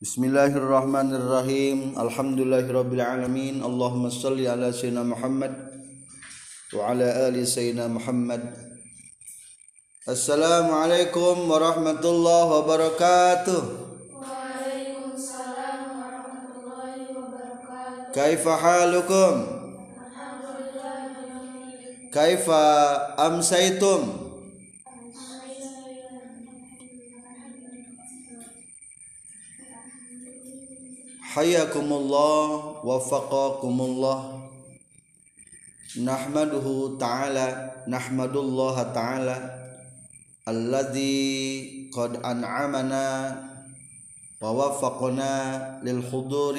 Bismillahirrahmanirrahim Alhamdulillahirabbil alamin Allahumma shalli ala sayyidina Muhammad wa ala ali sayyidina Muhammad Assalamualaikum warahmatullahi wabarakatuh Waalaikumsalam warahmatullahi wabarakatuh. Kaifa halukum Kaifa amsaitum حياكم الله وفقكم الله نحمده تعالى نحمد الله تعالى الذي قد أنعمنا ووفقنا للحضور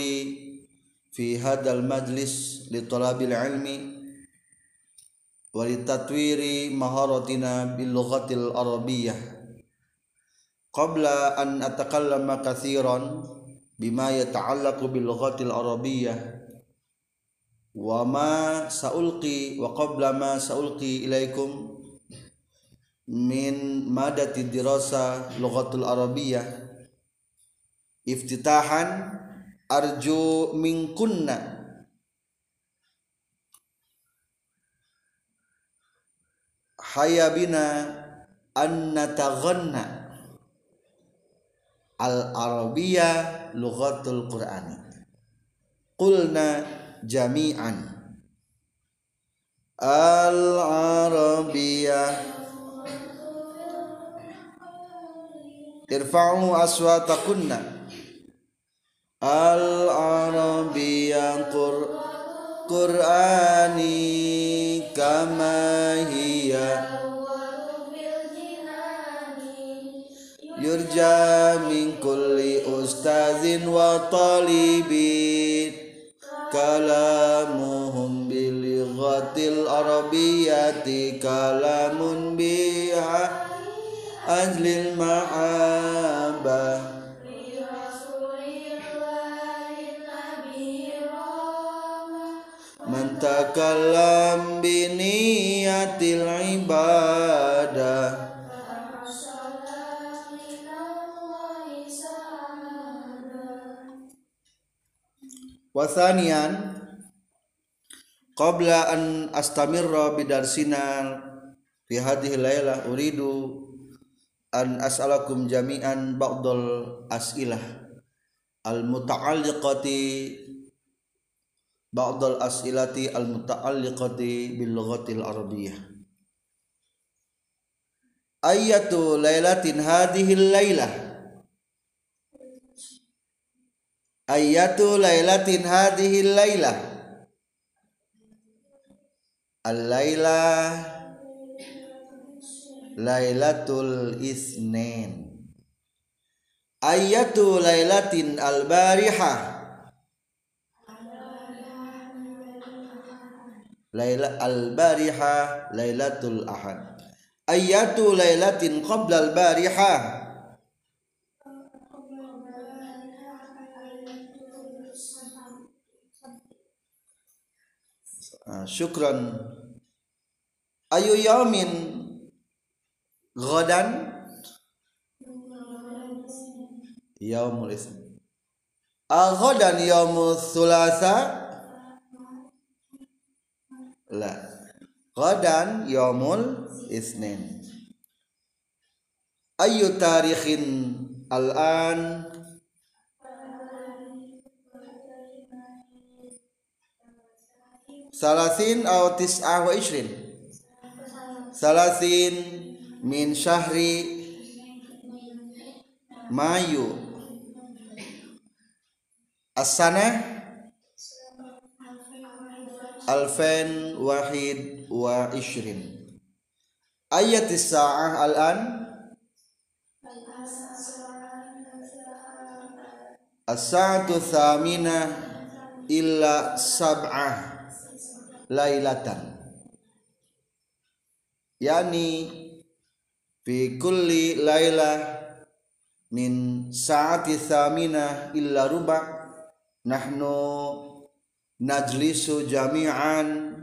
في هذا المجلس لطلب العلم ولتطوير مهارتنا باللغة العربية. قبل أن أتكلم كثيراً bima yata'allaqu bil lughatil arabiyyah wa ma saulqi wa qabla ma saulqi ilaikum min madati dirasa lughatul arabiyyah. Iftitahan arju min kunna hayabina an nataghanna al arabiyah lughatul qur'ani qulna jami'an. Al arabiyah irfa'u aswatakunna. Al arabiyah qur qur'ani kama hiya yurja min kulli ustazin wa talibin. Kalamuhum bilighatil arabiyyati kalamun biha ajlil mahabbah Man takallam ibadah Wasanian qabla an astamirra bidarsina fi hadhihi lailah uridu an as'alakum jami'an ba'dal as'ilah al muta'alliqati ba'dal as'ilati al muta'alliqati bil lughatil arabiyyah ayatu lailatin hadhihi lailah ayatu lailatin hadhihi lailah al-laila lailatul isnin. Ayatu lailatin al-barihah laila al-barihah lailatul ahad. Ayatu lailatin qabla al-barihah syukran. Ayu yaumin ghadan? Yaumul isnin. Al ghadan yaumul thulatha? La. Ghadan yaumul isnin. Ayu tarikhin al an salasin atau tis'ah wa ishrin salasin min syahri mayu. As-sana? Alfen wahid wa ishrin ayat sa'ah al-an? As-sa'atu thamina illa sab'ah lailatan. Yani fi kulli laila min saati thamina illa ruba. Nahnu najlisu jami'an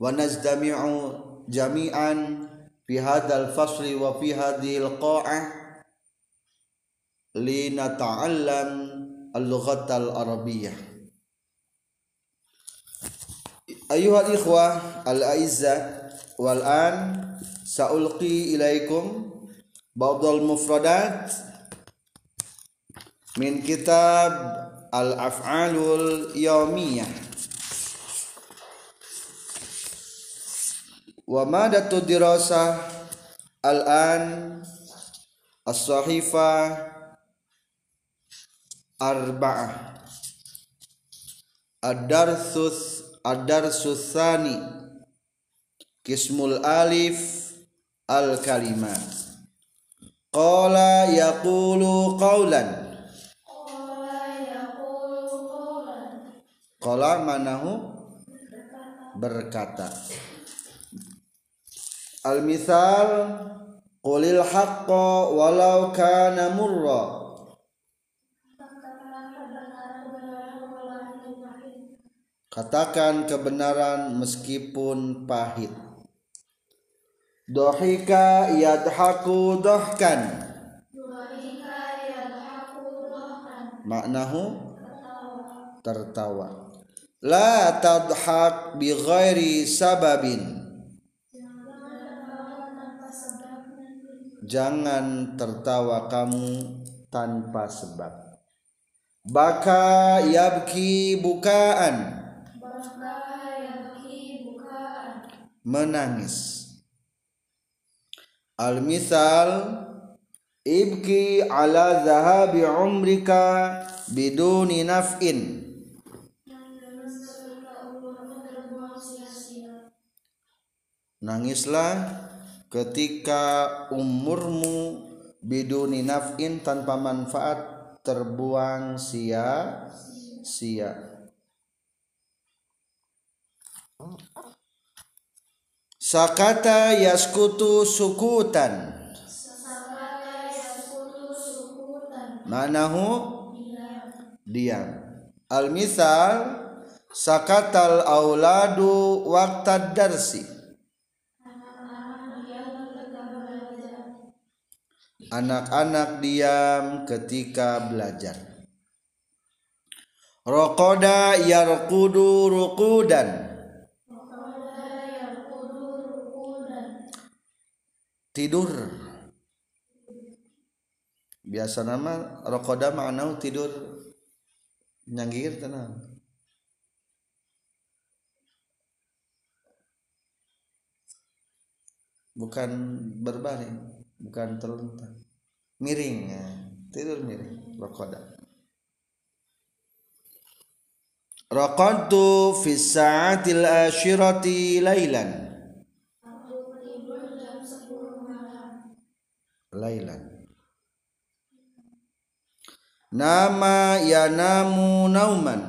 wa nazdami'u jami'an fi hadzal fasli wa fi hadhil qa'ah. Linata'allam al-lughat al-arabiyyah Ayuhal ikhwah al-aizza wal an saulqi ilaikum ba'dal mufradat min kitab al-af'alul yawmiyah. Wa madatu dirasah al-an as-sahifa arba'ah ad-darsus ad-darsus tsani kismul alif al-kalimat. Qala yaqulu qawlan. Qala manahu? Berkata. Al-misal qulil haqqa walau kana murra katakan kebenaran meskipun pahit. Dohika yadhaku dohkan. Maknahu tertawa. La tadhak bi ghairi sababin. Jangan tertawa kamu tanpa sebab. Baka yabki bukaan menangis. Al misal ibki ala zahabi umrika biduni naf'in. Nangislah ketika umurmu biduni naf'in tanpa manfaat terbuang sia-sia Sakata yaskutu sukutan. Manahu? Diam. Al misal sakatal auladu waqtad darsi. Anak-anak diam ketika belajar. Rokoda yarkudu rukudan tidur. Biasa nama rokoda makna tidur. Nyanggir tenang. Bukan berbaring bukan terlentang miring ya. tidur miring rokoda. Raqadtu fi sa'atil asyirati lailan lailan. Nama yanamu nauman.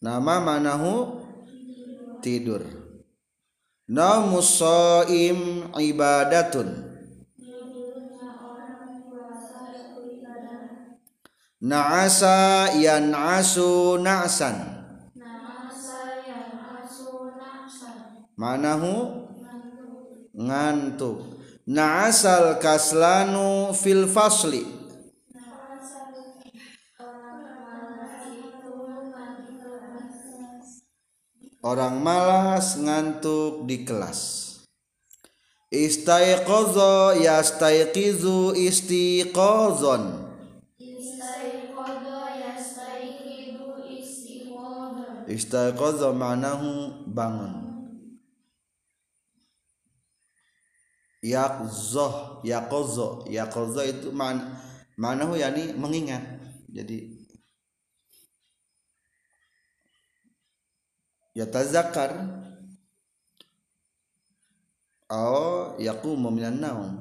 Nama manahu tidur. Naumus shaim ibadatun. Na'asa yan'asu na'san manahu? Ngantuk. Na'asal kaslanu fil fasli. Orang malas ngantuk di kelas. Istaiqadha yastaiqizu istiqazan istaiqadha ma'nahu bangun yakzoh yakozo yakozo itu man manahu yani mengingat. Jadi yatazakkar aw yaqumu minan naum.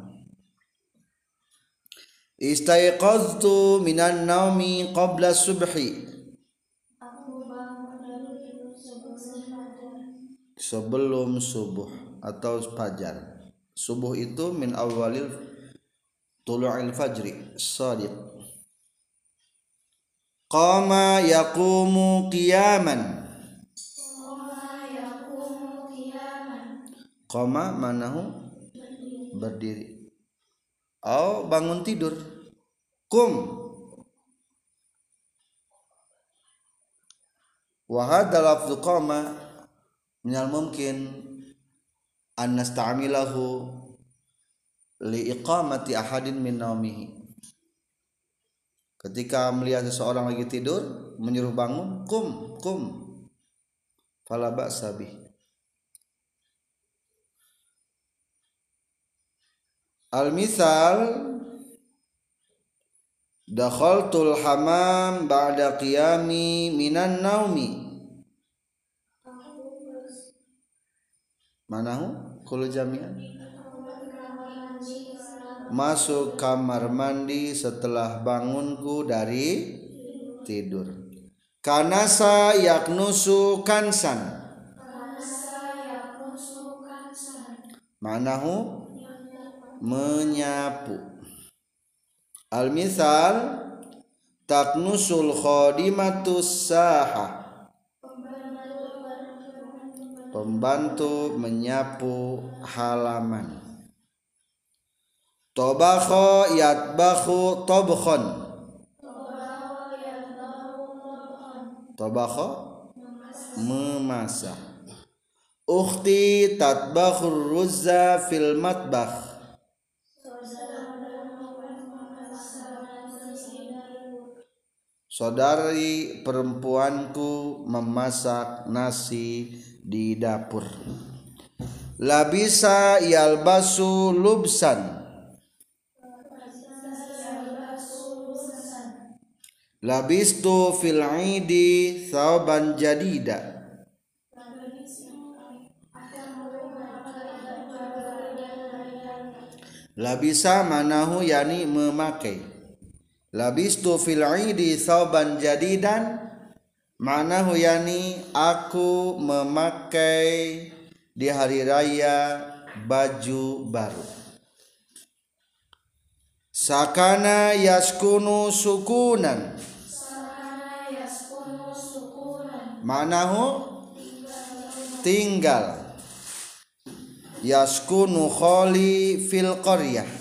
Istaiqaztu minan naumi qabla subhi. Sebelum subuh atau fajar subuh itu min awalil tulu'il fajri sadiq. Qama yaqumu qiyaman. Koma manahu? Berdiri. Oh bangun tidur. Kum. Wahad lafzu qama minal mungkin an nasta'milahu li iqamati ahadin min naumihi ketika melihat seseorang lagi tidur menyuruh bangun kum kum. Fala ba'sa bih al misal dakhaltul hamam ba'da qiyami minan naumi manahu? Kullu jami'an masuk kamar mandi setelah bangunku dari tidur. Kanasa yaknusu kansan. Manahu? Menyapu. Al misal taknusul khadimatus saha pembantu menyapu halaman. Tobakho yatbakhu tobkhon. Tobakho memasak ukhti tatbakhur ruzza fil matbakh. Saudari perempuanku memasak nasi di dapur. Labisa yalbasu lubsan. Labistu fil idi thawban jadida. Labisa manahu yani memakai. Labistu fil idi thawban jadidan manahu yani aku memakai di hari raya baju baru. Sakana yaskunu sukunan. Manahu tinggal. Yaskunu kholi fil qaryah.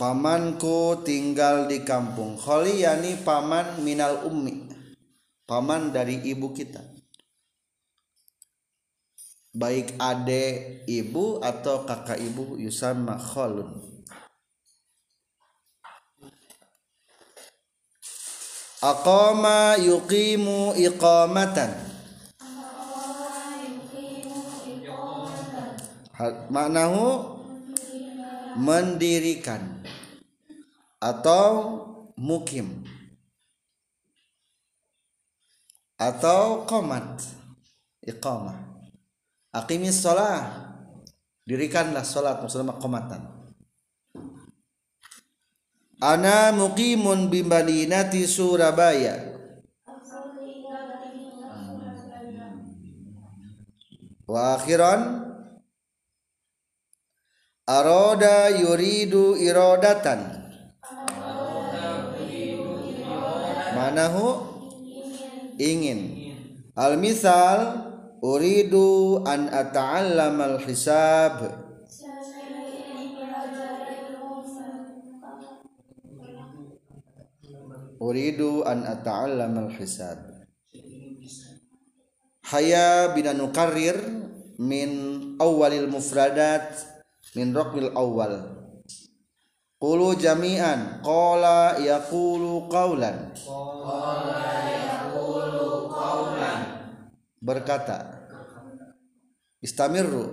Pamanku tinggal di kampung. Kholi yani paman minal ummi. Paman dari ibu kita. Baik ade ibu atau kakak ibu yusamma kholun. Aqama yuqimu iqamatan. Maknahu mendirikan atau mukim. Atau komat. Iqamah. Aqimis sholat dirikanlah sholat maksudnya komatan. Ana muqimun bimbadinati surabaya. Wa akhiran. Aroda yuridu irodatan manahu ingin. Al misal uridu an ata'allam al hisab. Uridu an ata'allam al hisab. Haya bina nukarrir min awalil mufradat min rokmil awal Qulu jami'an. Qala yaqulu qawlan. Berkata istamirru.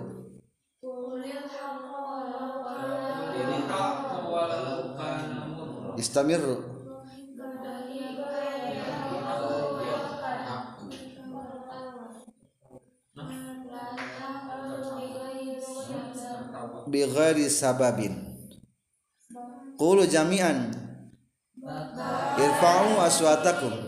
Istamirru. Bighairi sababin qulu jami'an. Irfa'u aswatakum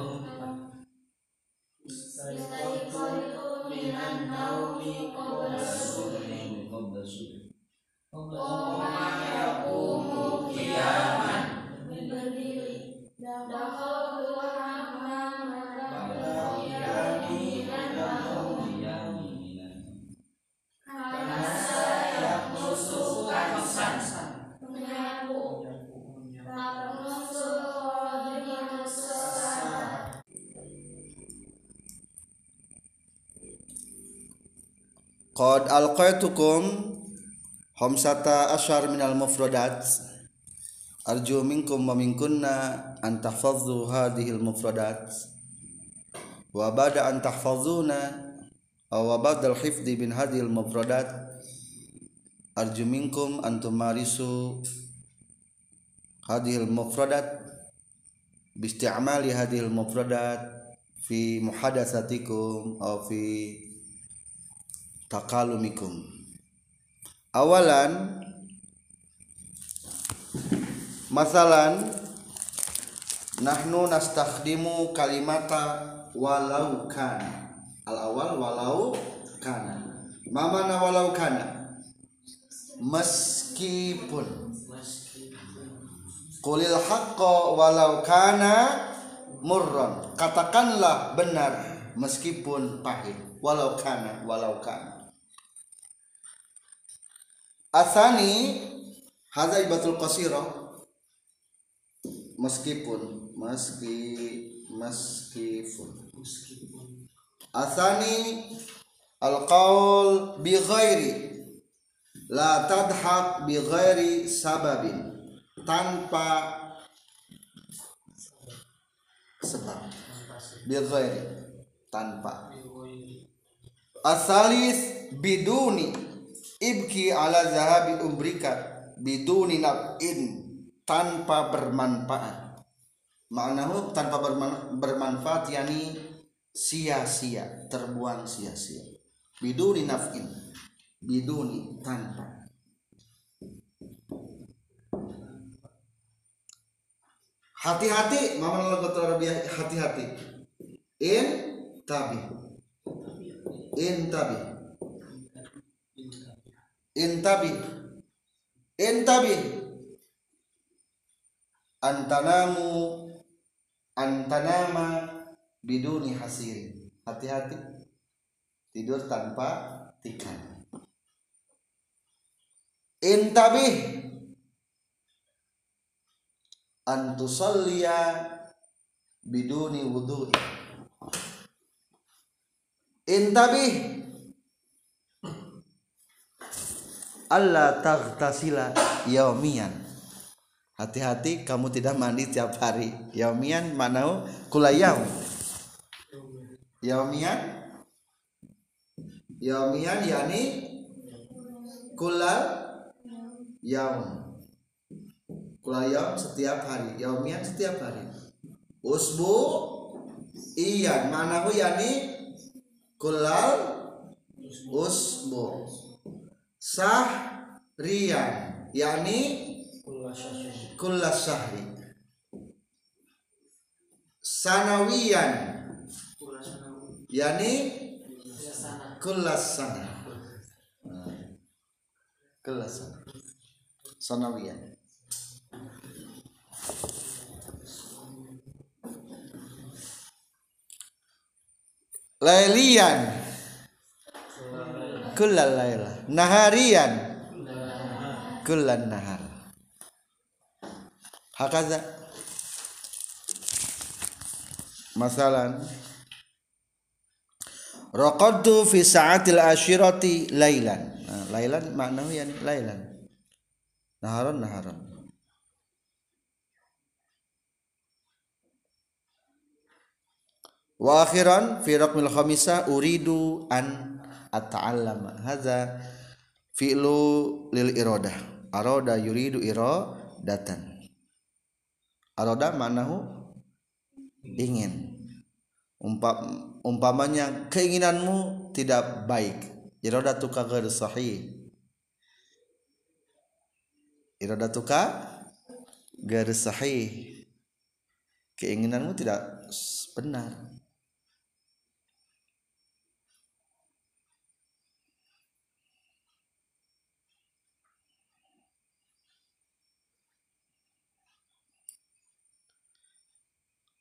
Qad alqaitukum khamsata asyar minal mufradat. Arju minkum wa minkunna an tahfadhu hadhihi al mufradat. Wa ba'da an tahfazuna aw ba'da al hifdhi min hadhihi al mufradat. Arju minkum an tumarisu hadhihi al mufradat. Bi isti'mali hadhihi al mufradat fi muhadatsatikum aw fi takalumikum awalan masalan nahnu nastakhdimu kalimata walau kana. Al awal walau kana. Ma mana walau kana? Meskipun. Qulil haqqo walau kana murran. Katakanlah benar meskipun pahit. Walau kana walau kana Asani hadza ibatul qasira meskipun meski meskipun. Asani al-qaul bi ghairi. La tadhak bi ghairi sababin. Tanpa sebab. Bi ghairi. Tanpa. Asalis biduni ibki ala zahabi umbrika biduni naf'in tanpa bermanfaat. Maknahu tanpa berman, bermanfaat yakni sia-sia terbuang sia-sia. Biduni naf'in biduni tanpa. Hati-hati mama lagu hati-hati. In tabi. In tabi intabi. Intabi. Antanamu antanama biduni hasirin. Hati-hati. Tidur tanpa tikar. Intabi. Antusalliya biduni wudu'i. Intabi Allah taghtasila yaumian. Hati-hati kamu tidak mandi tiap hari. Yaumian mana kulayau. Yaumian Yaumian yakni kulal yaum. Kulal yaum setiap hari. Yaumian setiap hari. Usbu iyan mana yakni kulal usbu sahriyan yakni kullas sahri. Sanawiyan yakni kullas sana. Kullas sana. Sanawiyan. Lailian kullal laila. Naharian. Kullan nahar. Hakaza. Masalan. Raqadtu fi sa'atil ashirati lailan. Nah, lailan maknahu yani lailan. Naharon naharon wa akhiran fi raqmil khamisa uridu an ata'allama hadza fi'lu lil iradah arada yuridu iradatan arada manahu ingin. Umpam, umpamanya keinginanmu tidak baik. Iradatuka ghair sahih. Iradatuka ghair sahih. Keinginanmu tidak benar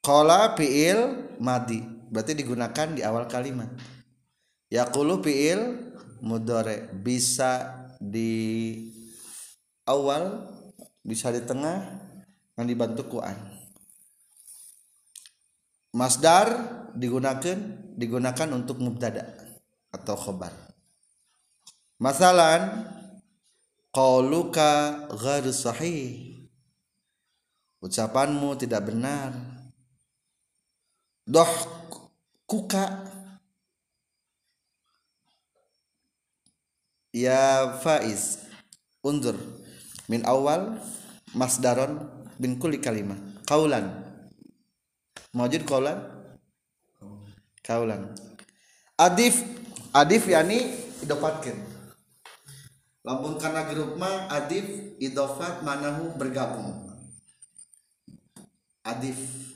Kola fiil madi berarti digunakan di awal kalimat. Yakulu fiil mudore bisa di awal bisa di tengah yang dibantu kuan. Masdar digunakan digunakan untuk mubtada atau khobar. Masalan qauluka ghairu sahih. Ucapanmu tidak benar doh kuka. Ya faiz unzur. Min awal masdaron bin kulli kalimah. Kaulan. Mawjud kaulan? Kaulan. Adif adif yani idopatkan lamun karena grup mah adif idofat manahu bergabung. Adif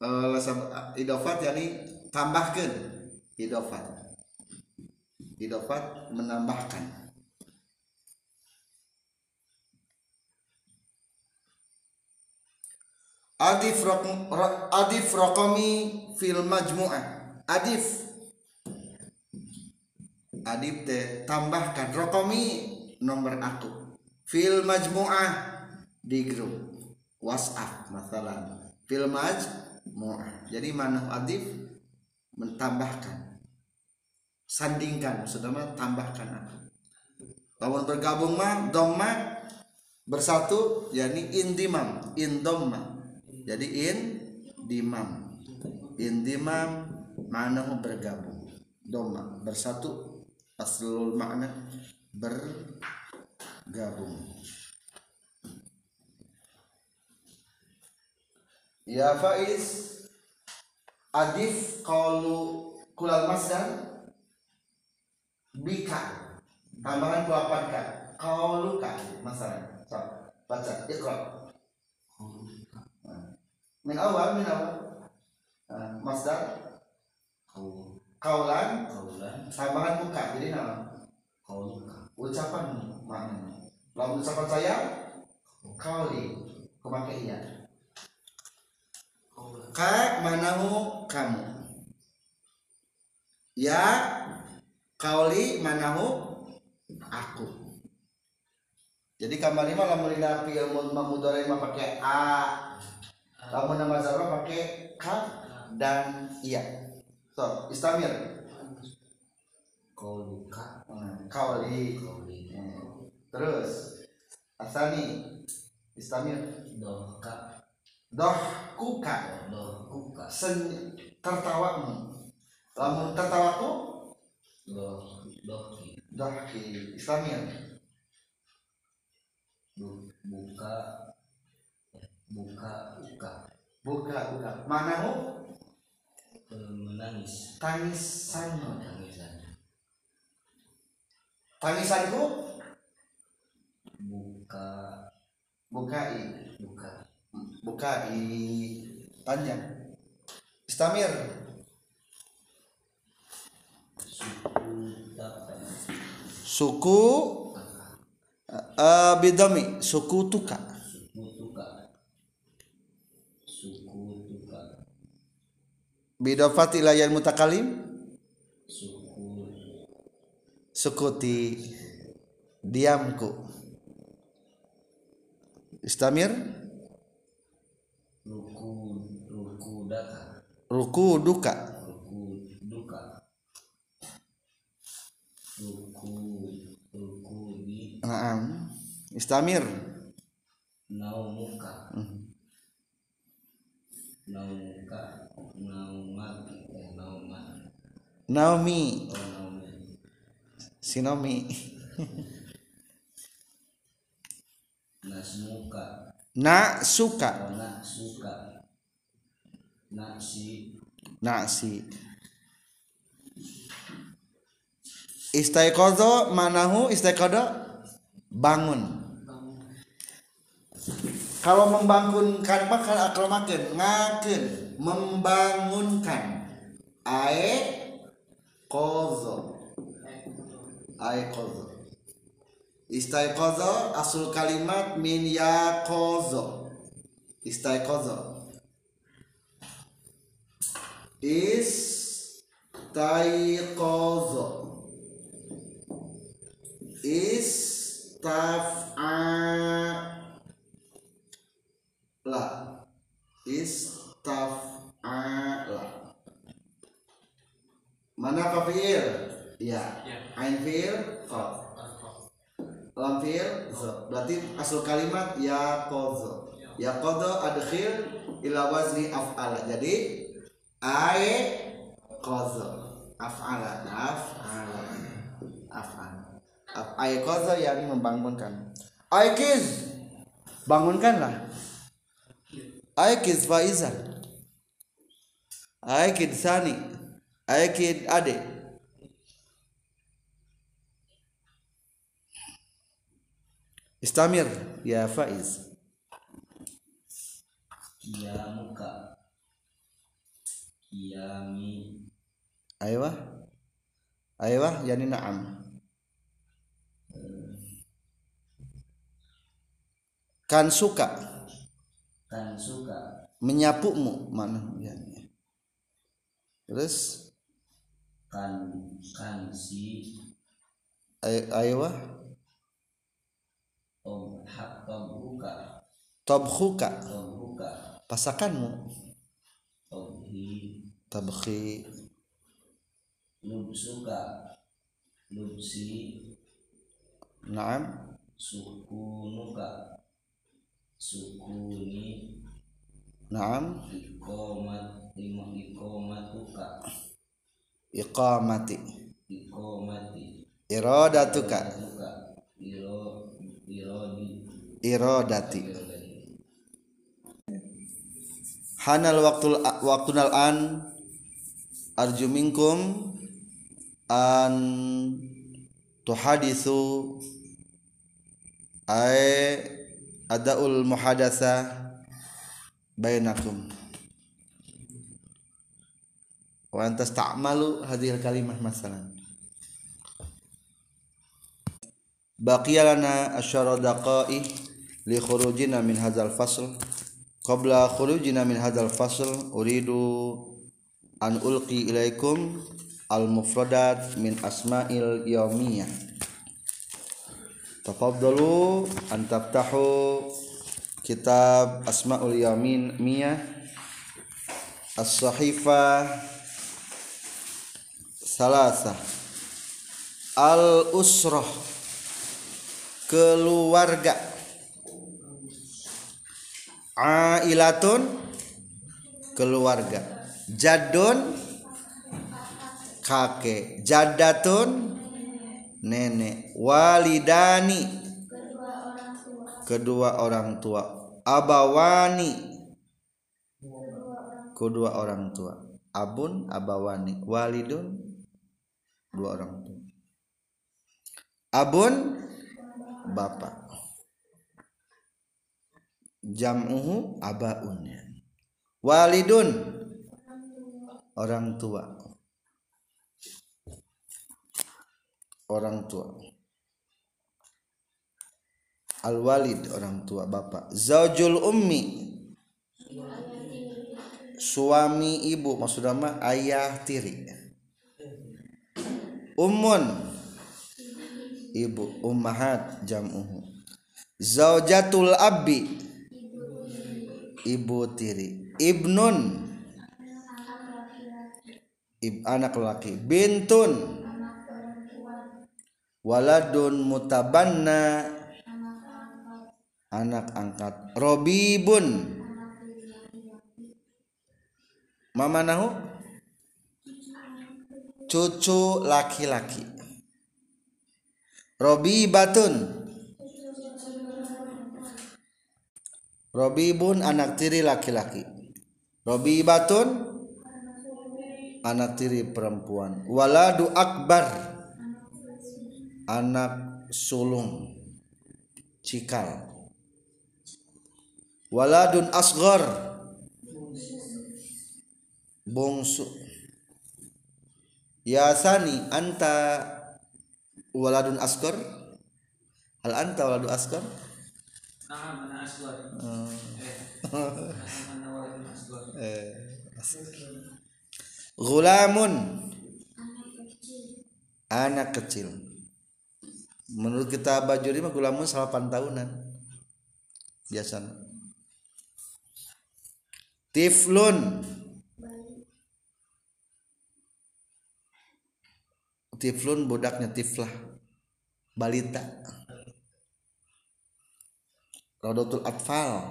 uh, idofat yakni tambahkan. Idofat. Idofat menambahkan. Adif adif rokomi fil majmu'ah. Adif. Adif teh tambahkan. Rokomi nomor aku fil majmu'ah di grup. WhatsApp masalah. Fil majmu'ah jadi mana adif mentambahkan. Sandingkan mah tambahkan apa? Lawan bergabung mah doma bersatu yakni indimam indomma jadi in dimam indimam mana bergabung. Doma bersatu. Aslul makna bergabung ya Faiz. Adif kalau kulal masdar bika. Tambahan kulapan kan? Kalau kan masalah. So, baca ikra min awal min awal. Uh, masdar. Kaulan. Tambahan muka jadi nama. Ucapan mana lalu ucapan saya kauli. Kemakai iya ka manahu kamu. Ya kauli manahu aku. Jadi kamar lima lamun dina fi'il mamudhari mah pakai a. Lamun nama zarfa pakai ka dan iya so istamir. Kauli kauli. Hmm. terus asani. Istamir. Dohka doh kuka dohkuka. Sen tertawamu lamun tertawaku doh dohki. Dohki. Islamir Bu- buka. Buka uka. Buka buka manamu Eh, menangis. Tangisanmu tangisan. Tangisanku buka. Bukai. Buka bukai panjang istamir. Suku uh, bidami. Suku tuka. Suku tuka. Suku tuka. Bidofati layan mutakalim. Suku sukuti diamku. Istamir ruku ruku daka ruku duka? Ruku duka. Ruku ruku di Naam. istamir. Naumuka naumuka naumati eh naumati Naomi. Oh naumi Sinomi nasmuka Na suka. Oh nasuka nasi Nasi Istaiqadha manahu istaiqadha bangun. Kalau membangunkan makan akramakeun ngakeun membangunkan. Ae kozo ae kozo Istaiqadha asul kalimat min yaqadha. Istaiqadha. Istaiqadha. Istaf'ala. Istaf'ala. Mana kafir? Ya. Ain fi'il qaf lam fi'il za. Berarti asal kalimat ya qadha. Ya qadha adkhil ila wazni af'ala. Jadi ae qadha. Af'ala af'ala af'ala. Af- ae qadha yakni membangunkan. Aikiz bangunkanlah. Aikiz faizan aikid sani. Aikid ade Istamir ya Faiz. Kiamuka Kiami Aywa. Aywa yani na'am. Kan suka Kan suka menyapumu mana ya. Terus Kan Kan si ay- aywa Tom Hak Tom Buka tabkhuka. Tom Buka pasakanmu. Tom Hi tabkhi. Lub suka Lubsi. Na'am. Sukunuka. Sukuni. Na'am. Ikomat ikomatuka Ikomati iradatuka. Tuka Iro Irodi iradati Irodi hanal waktul waktunal an arju minkum an tuhadithu ay adaul muhadasa bainakum. Wa antas ta'malu hadhil kalimah masalan baqiya lana asyara daqa'i li khurujina min hadzal fasl. Qabla khurujina min hadzal fasl uridu an ulqi ilaikum al mufradat min asma'il yaumiyah tafaddalu an taftahu kitab asma'ul yamin miyah. As-sahifa salasa al usrah keluarga. Ailatun keluarga. Jadun kakek. Jadatun nenek. Walidani kedua orang tua. Abawani kedua orang tua. Abun abawani. Walidun dua orang tua. Abun bapak. Jam'uhu abaun. Walidun. Orang tua. Orang tua. Al walid orang tua bapak. Zaujul ummi. Suami ibu maksudnya mah ayah tiri. Ummun ibu ummahat jam'uhu. Zaujatul abi ibu tiri. Ibnun. Ib anak laki bintun. Waladun mutabanna. Anak angkat. Robibun. Mama nahu? Cucu laki-laki robibatun. Robibun anak tiri laki-laki. Robibatun anak tiri perempuan. Waladu akbar. Anak sulung. Cikal. Waladun asghar. Bungsu. Ya sani anta waladun asghar hal anta waladun asghar Nah, mana? Hmm. Eh, asgor? eh Gulamun anak kecil. Menurut kita bajuri mah gulamun 8 tahunan. Biasanya. Tiflun Tiflun budaknya tiflah balita. Rodotul Atfal.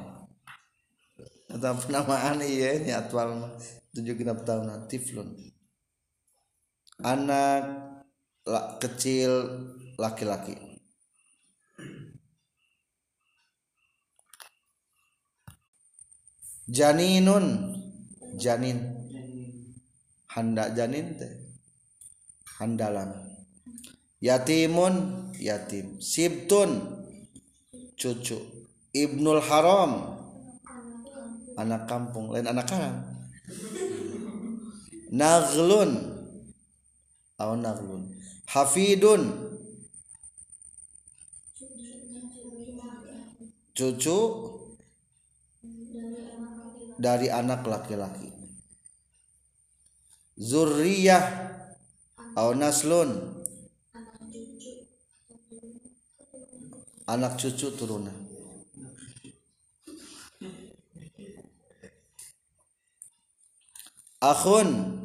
Atau penamaan iya ini atwal mah. Tujuh genap tahun tiflun. Anak la- kecil laki-laki. Janinun. Janin. Handa janin teh handalan. Yatimun yatim. Sibtun cucu. Ibnul haram anak kampung. Lain anak haram naglun. Atau naglun. Hafidun. Cucu dari anak laki-laki. Zurriyah atau naslun. Anak cucu turunan akhun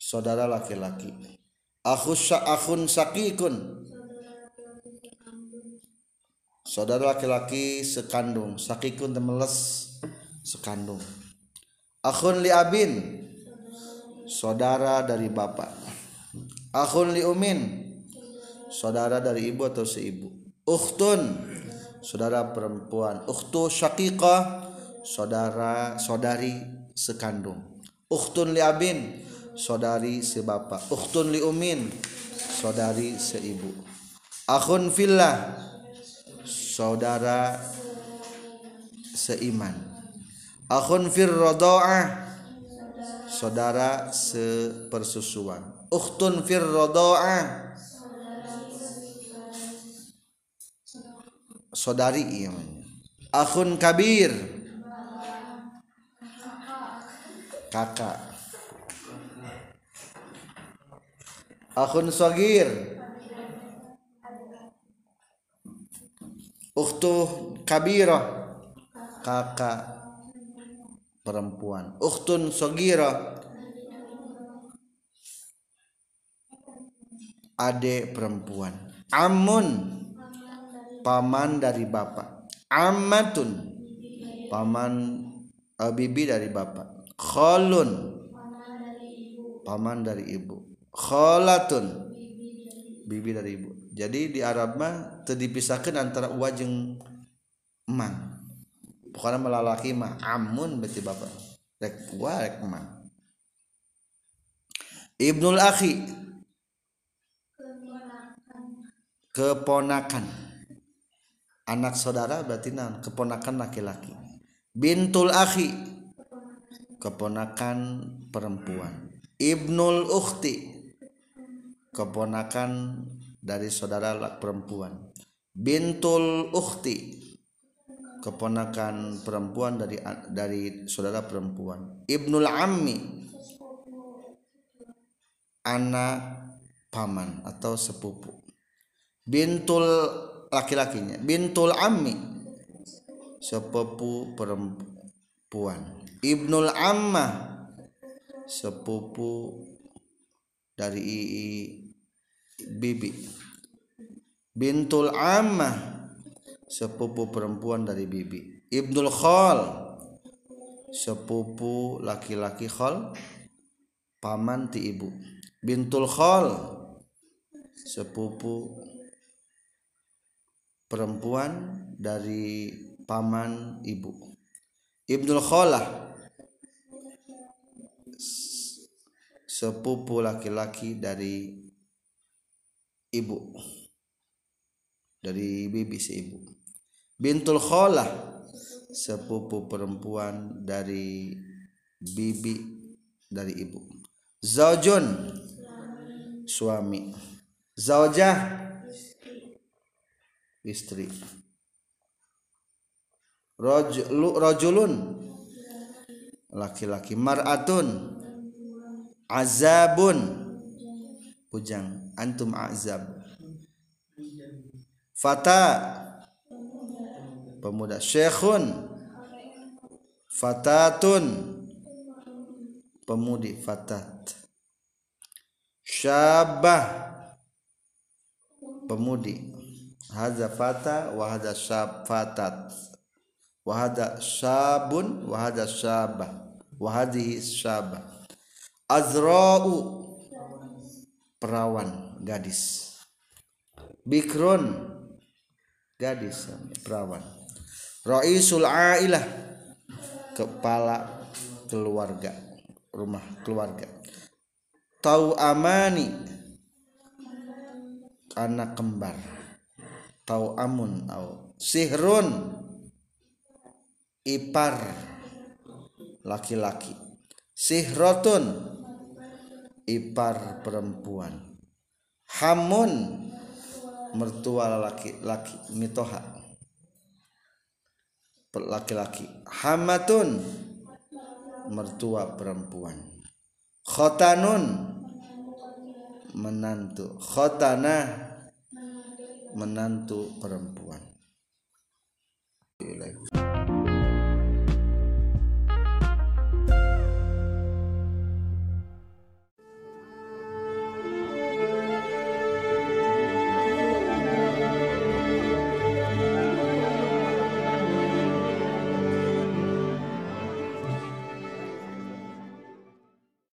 saudara laki-laki. Akhus akhun sakikun. Saudara laki-laki sekandung. Sakikun temeles sekandung. Akhun li abin. Saudara dari bapak akhun li umin. Saudara dari ibu atau seibu ukhtun. Saudara perempuan. Ukhtu syaqiqah saudara saudari sekandung. Ukhtun li abin. Saudari sebapak ukhtun li umin. Saudari seibu akhun fillah. Saudara seiman. Akhun fir rodoah saudara sepersusuan uktun fir rodoa saudari iya akun kabir. Kakak. Akun sogir uktu kabiro kakak. Perempuan. Uktun sogiro adik perempuan. Amun paman dari bapak. Ammatun paman eh, bibi dari bapak. Khalun paman dari ibu. Khalatun bibi dari ibu. Jadi di Arab mah teu dipisahkeun antara uwa jeung emang pokoknya melalaki mah amun berarti bapak. Rek uwa rek emang ibnul akhi keponakan. Anak saudara berarti naon keponakan laki-laki. Bintul akhi. Keponakan perempuan. Ibnul ukhti. Keponakan dari saudara perempuan. Bintul ukhti. Keponakan perempuan dari dari saudara perempuan. Ibnul ammi. Anak paman atau sepupu bintul laki-lakinya bintul ammi. Sepupu perempuan. Ibnul ammah sepupu dari i- i- bibi. Bintul ammah sepupu perempuan dari bibi. Ibnul khol. Sepupu laki-laki khol. Paman ti ibu. Bintul khol. Sepupu perempuan dari paman ibu. Ibnul kholah. Sepupu laki-laki dari ibu. Dari bibi si ibu. Bintul kholah. Sepupu perempuan dari bibi dari ibu. Zaujun. Suami. Zaujah istri. Rajulun laki-laki mar'atun. Azabun. Bujang antum azab. Fata. Pemuda syekhun. Fatatun. Pemudi fatat. Syabah. Pemudi hadza fata wa hadza syab fatat wa hadza syabun wa hadza syabah wa hadhihi syabah azra'u. Perawan gadis. Bikrun. Gadis perawan. Raisul ailah. Kepala keluarga rumah keluarga. Tau amani anak kembar tau amun au. Sihrun. Ipar. Laki-laki. Sihrotun. Ipar perempuan. Hamun. Mertua laki-laki. Mitoha. Laki-laki. Hamatun. Mertua perempuan. Khotanun. Menantu. Khotanah menantu perempuan